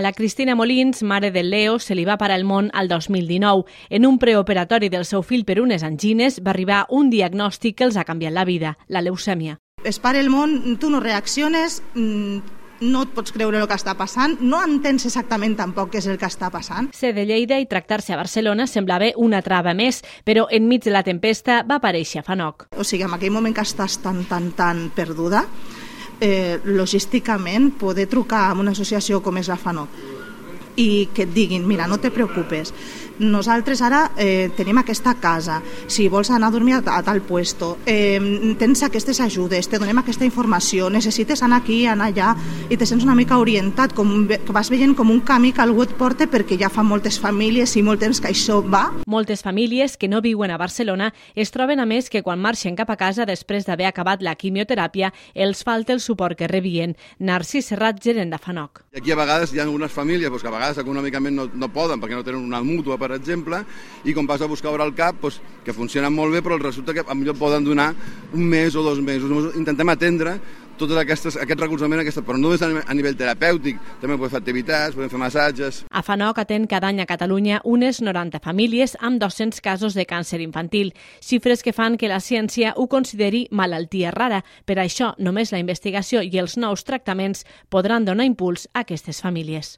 A la Cristina Molins, mare del Leo, se li va parar el món al 2019. En un preoperatori del seu fill per unes angines va arribar un diagnòstic que els ha canviat la vida, la leucèmia. Es para el món, tu no reacciones, mm, no et pots creure el que està passant, no entens exactament tampoc què és el que està passant. Ser de Lleida i tractar-se a Barcelona semblava una trava més, però enmig de la tempesta va aparèixer a Fanoc. O sigui, en aquell moment que estàs tan, tan, tan perduda, eh, logísticament poder trucar a una associació com és la FANOC i que et diguin, mira, no te preocupes, nosaltres ara eh, tenim aquesta casa, si vols anar a dormir a, a tal puesto, eh, tens aquestes ajudes, te donem aquesta informació, necessites anar aquí, anar allà, i te sents una mica orientat, com, que vas veient com un camí que algú et porta perquè ja fa moltes famílies i molt temps que això va. Moltes famílies que no viuen a Barcelona es troben a més que quan marxen cap a casa després d'haver acabat la quimioteràpia els falta el suport que rebien. Narcís Serrat, gerent de FANOC. I aquí a vegades hi ha algunes famílies doncs, que a vegades econòmicament no, no poden perquè no tenen una mútua per exemple, i quan vas a buscar obre el cap, doncs, que funcionen molt bé, però resulta que millor poden donar un mes o dos mesos. Intentem atendre tot aquestes, aquest recolzament, aquesta, però no només a nivell terapèutic, també podem fer activitats, podem fer massatges. A FANOC atén cada any a Catalunya unes 90 famílies amb 200 casos de càncer infantil, xifres que fan que la ciència ho consideri malaltia rara. Per això, només la investigació i els nous tractaments podran donar impuls a aquestes famílies.